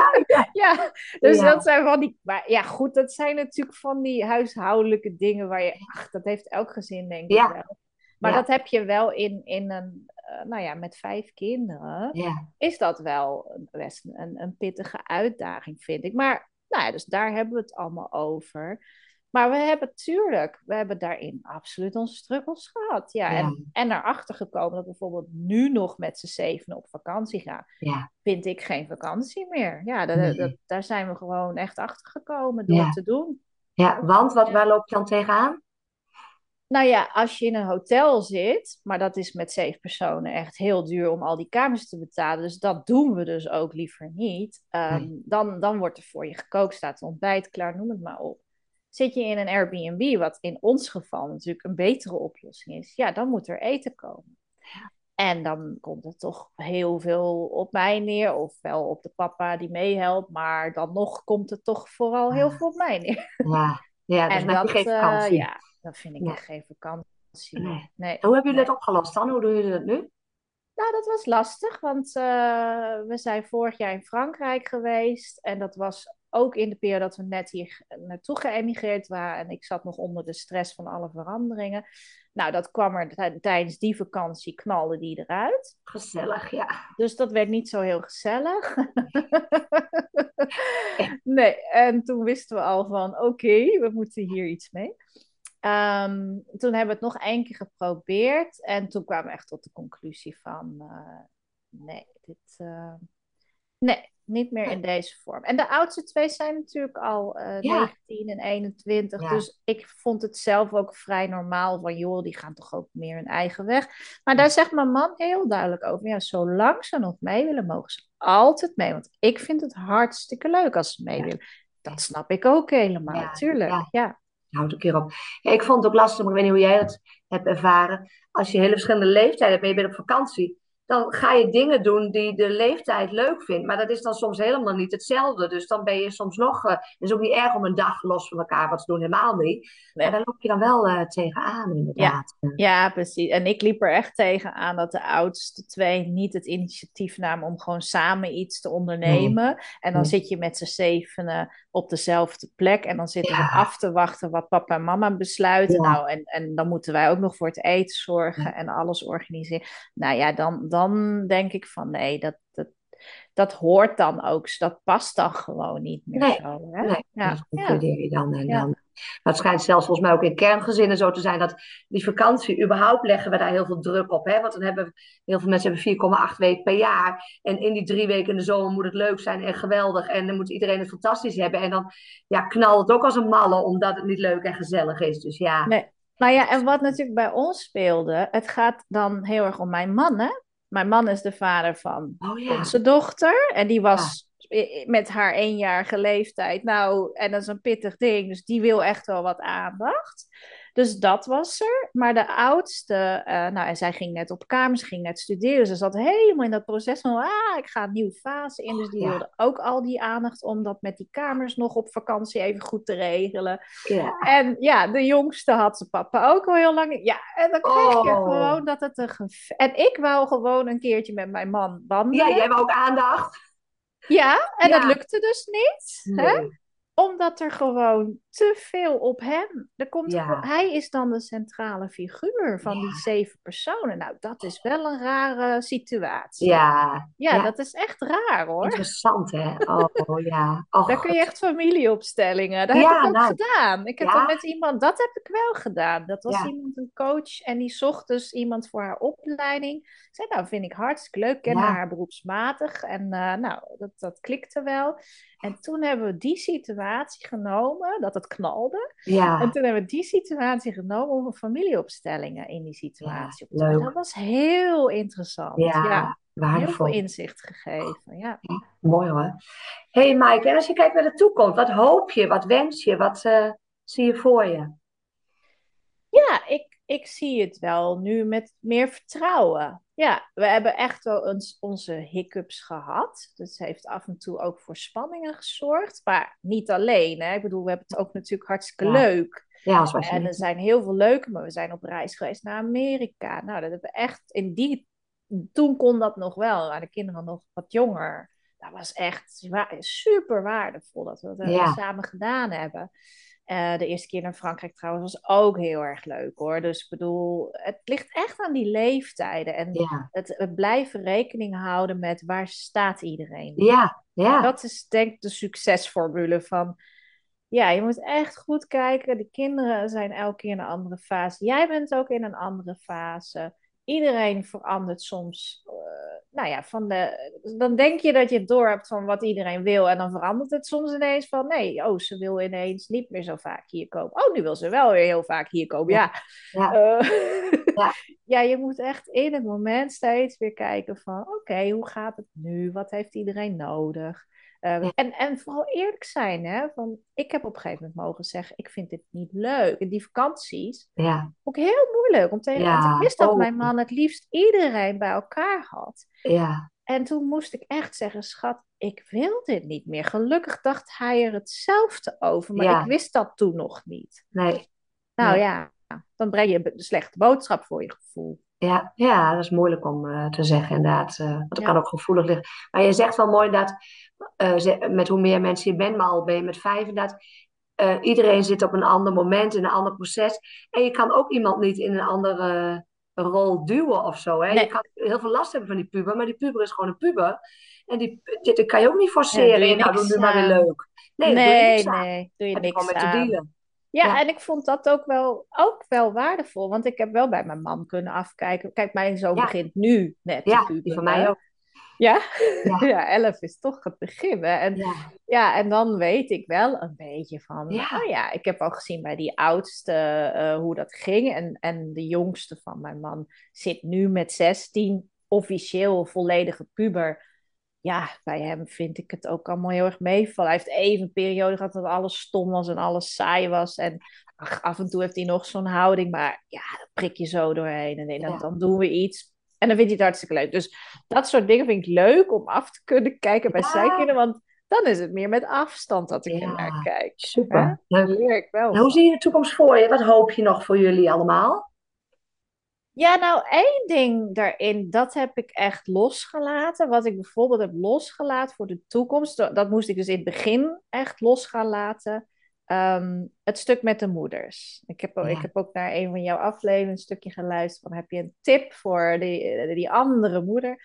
ja. dus dat zijn van die. Maar ja, goed, dat zijn natuurlijk van die huishoudelijke dingen waar je. Ach, dat heeft elk gezin, denk ik wel. Maar dat heb je wel in, in een, uh, nou ja, met vijf kinderen. Ja. Is dat wel best een, een pittige uitdaging, vind ik. Maar, nou ja, dus daar hebben we het allemaal over. Maar we hebben tuurlijk, we hebben daarin absoluut onze struggles gehad. Ja, En, en erachter gekomen dat bijvoorbeeld nu nog met z'n zeven op vakantie gaan. Ja. Vind ik geen vakantie meer. Ja, dat, dat, daar zijn we gewoon echt achter gekomen door te doen. Ja, want wat, waar loop je dan tegenaan? Nou ja, als je in een hotel zit, maar dat is met zeven personen echt heel duur om al die kamers te betalen. Dus dat doen we dus ook liever niet. Ehm, dan, dan wordt er voor je gekookt, staat ontbijt klaar, noem het maar op. Zit je in een Airbnb, wat in ons geval natuurlijk een betere oplossing is, ja, dan moet er eten komen. En dan komt het toch heel veel op mij neer, ofwel op de papa die meehelpt, maar dan nog komt het toch vooral heel veel op mij neer. Ja, ja dus en dat, vakantie. ja, dat vind ik echt geen vakantie. Nee. nee. Hoe hebben jullie dat opgelost dan? Hoe doen jullie dat nu? Nou, dat was lastig, want uh, we zijn vorig jaar in Frankrijk geweest. En dat was ook in de periode dat we net hier naartoe geëmigreerd waren. En ik zat nog onder de stress van alle veranderingen. Nou, dat kwam er tijdens die vakantie, knalde die eruit. Gezellig, ja. Dus dat werd niet zo heel gezellig. nee, en toen wisten we al van, oké, we moeten hier iets mee. Ehm, toen hebben we het nog één keer geprobeerd. En toen kwamen we echt tot de conclusie van, uh, nee, dit... Uh, nee, niet meer in deze vorm. En de oudste twee zijn natuurlijk al uh, eh, 19 en 21. Dus ik vond het zelf ook vrij normaal van, joh, die gaan toch ook meer hun eigen weg. Maar daar zegt mijn man heel duidelijk over. Ja, zolang ze nog mee willen, mogen ze altijd mee. Want ik vind het hartstikke leuk als ze mee willen. Dat snap ik ook helemaal, natuurlijk. Ja. Ja. Houd een keer op. ik vond het ook lastig, maar ik weet niet hoe jij dat hebt ervaren. Als je hele verschillende leeftijden hebt en je bent op vakantie dan ga je dingen doen die de leeftijd leuk vindt. Maar dat is dan soms helemaal niet hetzelfde. Dus dan ben je soms nog. Uh, het is ook niet erg om een dag los van elkaar wat te doen, helemaal niet. Maar daar loop je dan wel uh, tegenaan, inderdaad. Ja. ja, precies. En ik liep er echt tegenaan dat de oudste twee niet het initiatief namen om gewoon samen iets te ondernemen. En dan zit je met z'n zevenen op dezelfde plek. En dan zitten we af te wachten wat papa en mama besluiten. Nou, en, en dan moeten wij ook nog voor het eten zorgen en alles organiseren. Nou ja, dan, dan denk ik van nee, dat, dat, dat hoort dan ook. Dat past dan gewoon niet meer nee, zo. Hè? Nee, ja. dat je dan. En dan. Maar het schijnt zelfs volgens mij ook in kerngezinnen zo te zijn dat die vakantie, überhaupt leggen we daar heel veel druk op. Hè? Want dan hebben heel veel mensen hebben 4,8 weken per jaar. En in die drie weken in de zomer moet het leuk zijn en geweldig. En dan moet iedereen het fantastisch hebben. En dan ja, knalt het ook als een malle omdat het niet leuk en gezellig is. Dus ja. Nee. Maar ja, en wat natuurlijk bij ons speelde, het gaat dan heel erg om mijn man, hè? Mijn man is de vader van oh, onze dochter. En die was met haar eenjarige leeftijd. Nou, en dat is een pittig ding. Dus die wil echt wel wat aandacht. Dus dat was er. Maar de oudste, uh, nou, en zij ging net op kamers, ging net studeren. Ze zat helemaal in dat proces van, ah, ik ga een nieuwe fase in. Dus die wilde ook al die aandacht om dat met die kamers nog op vakantie even goed te regelen. Ja. En ja, de jongste had ze papa ook al heel lang. Ja, en dan kreeg je oh. gewoon dat het een En ik wou gewoon een keertje met mijn man wandelen. Ja, jij wou ook aandacht. Ja, en dat lukte dus niet. Hè? Omdat er gewoon te veel op hem. Er komt hij is dan de centrale figuur van die zeven personen. Nou, dat is wel een rare situatie. Ja. Ja, dat is echt raar hoor. Interessant hè? Oh ja. Oh, Daar kun je echt familieopstellingen. Dat heb ik ook nou, gedaan. Ik heb dat met iemand, dat heb ik wel gedaan. Dat was iemand, een coach, en die zocht dus iemand voor haar opleiding. Zei, nou, vind ik hartstikke leuk. Ken haar beroepsmatig. En uh, nou, dat, dat klikte wel. En toen hebben we die situatie genomen, dat het knalde. Ja. En toen hebben we die situatie genomen om familieopstellingen in die situatie op te Dat was heel interessant. Ja, heel veel inzicht gegeven. Ja. mooi hoor. hey Mike, en als je kijkt naar de toekomst, wat hoop je, wat wens je, wat uh, zie je voor je? Ja, ik, ik zie het wel nu met meer vertrouwen. Ja, we hebben echt wel onze hiccups gehad. Dat heeft af en toe ook voor spanningen gezorgd. Maar niet alleen. Hè? Ik bedoel, we hebben het ook natuurlijk hartstikke leuk. Ja, als en er zijn heel veel leuke, maar we zijn op reis geweest naar Amerika. Nou, dat hebben we echt in die. Toen kon dat nog wel, waren de kinderen nog wat jonger. Dat was echt super waardevol dat we dat samen gedaan hebben. Uh, de eerste keer naar Frankrijk trouwens was ook heel erg leuk hoor. Dus ik bedoel, het ligt echt aan die leeftijden. En het, het, blijven rekening houden met waar staat iedereen. Ja, ja. Dat is denk ik de succesformule van... Ja, je moet echt goed kijken. De kinderen zijn elke keer in een andere fase. Jij bent ook in een andere fase. Iedereen verandert soms uh, nou ja, van de, dan denk je dat je het door hebt van wat iedereen wil. En dan verandert het soms ineens van nee, oh, ze wil ineens niet meer zo vaak hier komen. Oh, nu wil ze wel weer heel vaak hier komen. Ja, ja. Uh, ja. ja. je moet echt in het moment steeds weer kijken van oké, hoe gaat het nu? Wat heeft iedereen nodig? Ehm, en, en vooral eerlijk zijn, hè? Van, ik heb op een gegeven moment mogen zeggen, ik vind dit niet leuk. En die vakanties, ja. ook heel moeilijk. Om tegen, Want ik wist dat mijn man het liefst iedereen bij elkaar had. Ja. En toen moest ik echt zeggen, schat, ik wil dit niet meer. Gelukkig dacht hij er hetzelfde over, maar ik wist dat toen nog niet. Nee. Nou ja, dan breng je een slechte boodschap voor je gevoel. Ja, ja, dat is moeilijk om uh, te zeggen inderdaad. Uh, want het kan ook gevoelig liggen. Maar je zegt wel mooi dat uh, met hoe meer mensen je bent, maar al ben je met vijf inderdaad. iedereen zit op een ander moment, in een ander proces. En je kan ook iemand niet in een andere rol duwen of zo. Hè? Je kan heel veel last hebben van die puber, maar die puber is gewoon een puber. En die, dit kan je ook niet forceren. Ja, nou, doe nu maar weer leuk. Nee, nee, doe je nee, doe je niks aan. Te dealen. Ja, en ik vond dat ook wel, ook wel waardevol. Want ik heb wel bij mijn man kunnen afkijken. Kijk, mijn zoon begint nu net. Ja, die van mij ook. Ja? Ja. elf is toch het begin. En, ja. ja. en dan weet ik wel een beetje van... Ja. Oh ja, ik heb al gezien bij die oudste uh, hoe dat ging. En, en de jongste van mijn man zit nu met 16, officieel volledige puber ja, bij hem vind ik het ook allemaal heel erg meevallen. Hij heeft even een periode gehad dat alles stom was en alles saai was. En ach, af en toe heeft hij nog zo'n houding, maar ja, dan prik je zo doorheen. En dan, dan doen we iets. En dan vindt hij het hartstikke leuk. Dus dat soort dingen vind ik leuk om af te kunnen kijken bij ja. zijn kinderen. Want dan is het meer met afstand dat ik er naar kijk. Super. leer ik wel. hoe zie je de toekomst voor je? Wat hoop je nog voor jullie allemaal? Ja, nou, één ding daarin, dat heb ik echt losgelaten. Wat ik bijvoorbeeld heb losgelaten voor de toekomst, dat moest ik dus in het begin echt los gaan laten. Ehm, het stuk met de moeders. Ik heb, ik heb ook naar een van jouw afleveringen een stukje geluisterd van heb je een tip voor die, die andere moeder?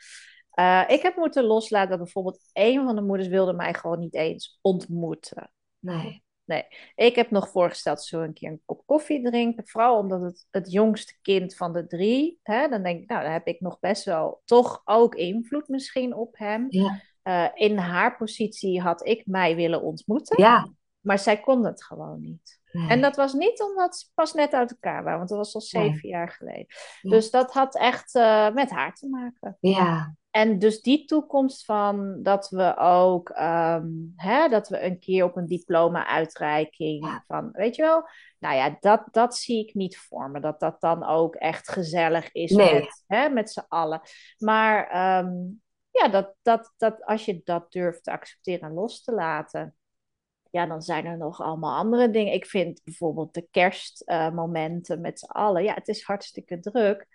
Uh, ik heb moeten loslaten dat bijvoorbeeld een van de moeders wilde mij gewoon niet eens ontmoeten. Nee. Nee, ik heb nog voorgesteld zo een keer een kop koffie drinken. Vooral omdat het het jongste kind van de drie. Hè, dan denk ik, nou, dan heb ik nog best wel toch ook invloed misschien op hem. Ja. Uh, in haar positie had ik mij willen ontmoeten. Ja. Maar zij kon het gewoon niet. En dat was niet omdat ze pas net uit elkaar waren, want dat was al zeven jaar geleden. Dus dat had echt uh, met haar te maken. Ja. En dus die toekomst van dat we ook, um, hè, dat we een keer op een diploma-uitreiking van, weet je wel, nou ja, dat, dat zie ik niet voor me. Dat dat dan ook echt gezellig is met, hè, met z'n allen. Maar um, ja, dat, dat, dat als je dat durft te accepteren en los te laten, ja, dan zijn er nog allemaal andere dingen. Ik vind bijvoorbeeld de kerstmomenten uh, met z'n allen, ja, het is hartstikke druk.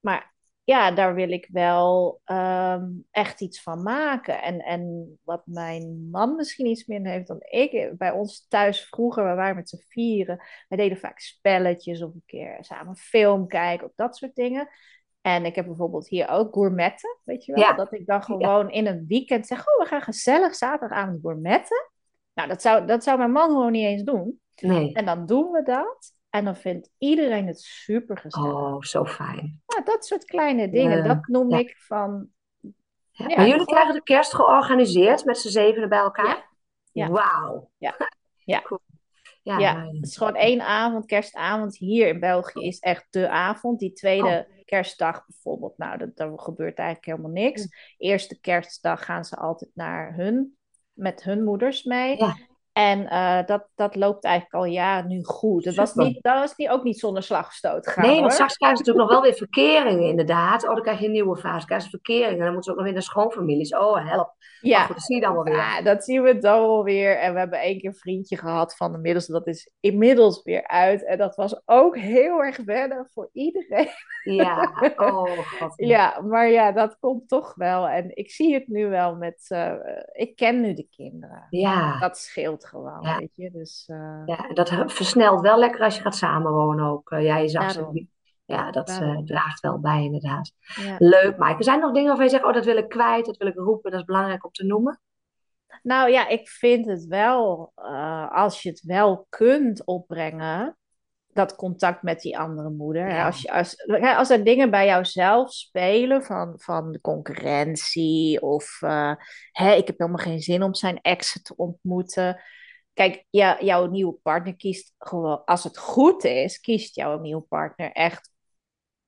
Maar ja, daar wil ik wel um, echt iets van maken. En, en wat mijn man misschien iets meer heeft dan ik. Bij ons thuis vroeger, we waren met z'n vieren. We deden vaak spelletjes of een keer samen film kijken of dat soort dingen. En ik heb bijvoorbeeld hier ook gourmetten, weet je wel? Ja. Dat ik dan gewoon in een weekend zeg, oh, we gaan gezellig zaterdagavond gourmetten. Nou, dat zou, dat zou mijn man gewoon niet eens doen. Nee. En dan doen we dat. En dan vindt iedereen het super gezellig. Oh, zo fijn. Ja, dat soort kleine dingen, dat noem ik van... Ja, maar jullie krijgen de kerst georganiseerd met z'n zevenen bij elkaar? Ja. Wauw. Ja. Ja. Ja, ja, het is gewoon één avond, kerstavond. Hier in België is echt de avond. Die tweede oh. kerstdag bijvoorbeeld, nou, dat, daar gebeurt eigenlijk helemaal niks. Eerste kerstdag gaan ze altijd naar hun, met hun moeders mee. En uh, dat, dat loopt eigenlijk al jaren nu goed. Dat was, niet, dat was niet, ook niet zonder slag gestoot gaan. Nee, want straks krijgen ze natuurlijk nog wel weer verkeringen, inderdaad. Oh, dan krijg je een nieuwe fase. krijgen ze verkeringen. Dan moeten ze ook nog weer naar schoonfamilies. Oh, help. Ja, goed, dat zie je dan wel weer. Ja, dat zien we dan wel weer. En we hebben één keer een vriendje gehad van de middelste. Dat is inmiddels weer uit. En dat was ook heel erg wennen voor iedereen. Ja, oh god. ja, maar ja, dat komt toch wel. En ik zie het nu wel met... Uh, ik ken nu de kinderen. Ja. Dat scheelt gewoon, ja. weet je. Dus, uh... Ja, dat versnelt wel lekker als je gaat samenwonen ook. Uh, ja, je zag ze ja, dat draagt wel bij inderdaad. Ja. Leuk. Zijn er nog dingen waarvan je zegt, oh, dat wil ik kwijt, dat wil ik roepen, dat is belangrijk om te noemen? Nou ja, ik vind het wel, als je het wel kunt opbrengen, dat contact met die andere moeder. Ja. Als, je, als, als er dingen bij jouzelf spelen van, van de concurrentie of uh, hè, ik heb helemaal geen zin om zijn exen te ontmoeten. Kijk, ja, jouw nieuwe partner kiest gewoon, als het goed is, kiest jouw nieuwe partner echt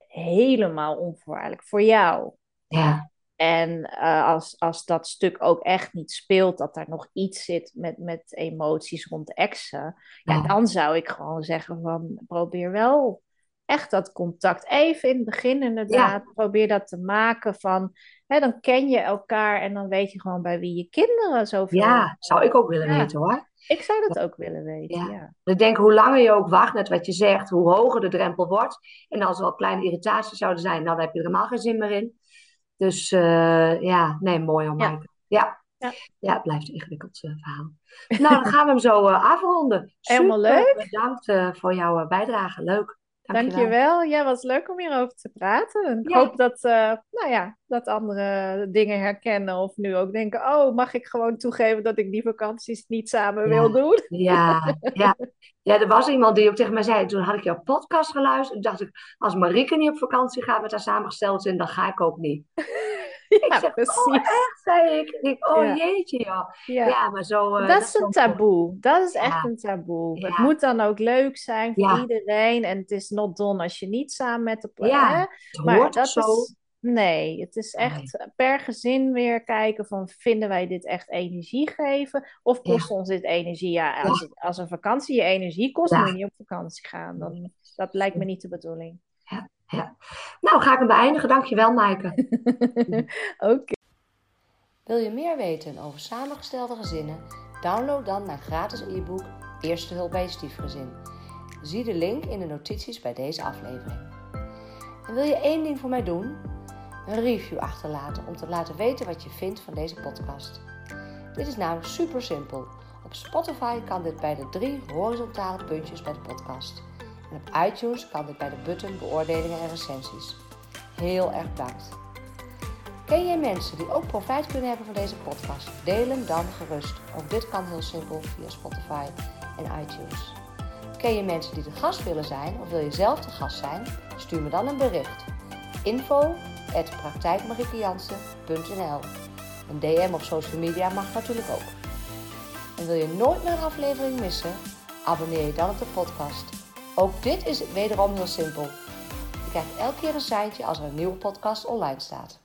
helemaal onvoorwaardelijk voor jou. Ja. En uh, als, als dat stuk ook echt niet speelt, dat er nog iets zit met, met emoties rond exen, ja, dan zou ik gewoon zeggen van probeer wel echt dat contact even in het begin inderdaad. Ja. Probeer dat te maken van, hè, dan ken je elkaar en dan weet je gewoon bij wie je kinderen zoveel... Ja, zou ik ook willen weten hoor. Ik zou dat ook willen weten, ja. Ik denk, hoe langer je ook wacht, net wat je zegt, hoe hoger de drempel wordt. En als er wel kleine irritaties zouden zijn, dan heb je er helemaal geen zin meer in. Dus uh, ja, nee, mooi om ja. ja. Ja. ja, het blijft een ingewikkeld uh, verhaal. Nou, dan gaan we hem zo uh, afronden. Helemaal leuk. Bedankt voor jouw bijdrage. Leuk. Dankjewel. Dankjewel. Ja, was leuk om hierover te praten. Ik hoop dat, uh, nou ja, dat andere dingen herkennen of nu ook denken, oh, mag ik gewoon toegeven dat ik die vakanties niet samen wil doen? Ja, ja. ja, er was iemand die ook tegen mij zei, toen had ik jouw podcast geluisterd, toen dacht ik, als Marieke niet op vakantie gaat met haar samengesteld zin, dan ga ik ook niet. Ja, zeg, precies. Oh, echt, zei ik. ik oh jeetje, joh. Ja. ja, maar zo... Uh, dat, is een taboe. Dat is echt een taboe. Het moet dan ook leuk zijn voor iedereen. En het is not done als je niet samen met de... Ja, maar dat zo. is... Nee, het is echt per gezin weer kijken van vinden wij dit echt energie geven of kost ons dit energie? Ja, als, als een vakantie je energie kost, moet je niet op vakantie gaan. Dan, dat lijkt me niet de bedoeling. Ja ja. Nou, ga ik hem beëindigen. Dankjewel, Maaike. Oké. Wil je meer weten over samengestelde gezinnen? Download dan mijn gratis e-book Eerste hulp bij je stiefgezin. Zie de link in de notities bij deze aflevering. En wil je één ding voor mij doen? Een review achterlaten om te laten weten wat je vindt van deze podcast. Dit is namelijk super simpel. Op Spotify kan dit bij de drie horizontale puntjes bij de podcast. En op iTunes kan dit bij de button beoordelingen en recensies. Heel erg bedankt. Ken je mensen die ook profijt kunnen hebben van deze podcast? Deel hem dan gerust. Ook dit kan heel simpel via Spotify en iTunes. Ken je mensen die de gast willen zijn of wil je zelf de gast zijn? Stuur me dan een bericht. Info Een DM op social media mag natuurlijk ook. En wil je nooit meer een aflevering missen? Abonneer je dan op de podcast. Ook dit is wederom heel simpel. Je krijgt elke keer een seintje als er een nieuwe podcast online staat.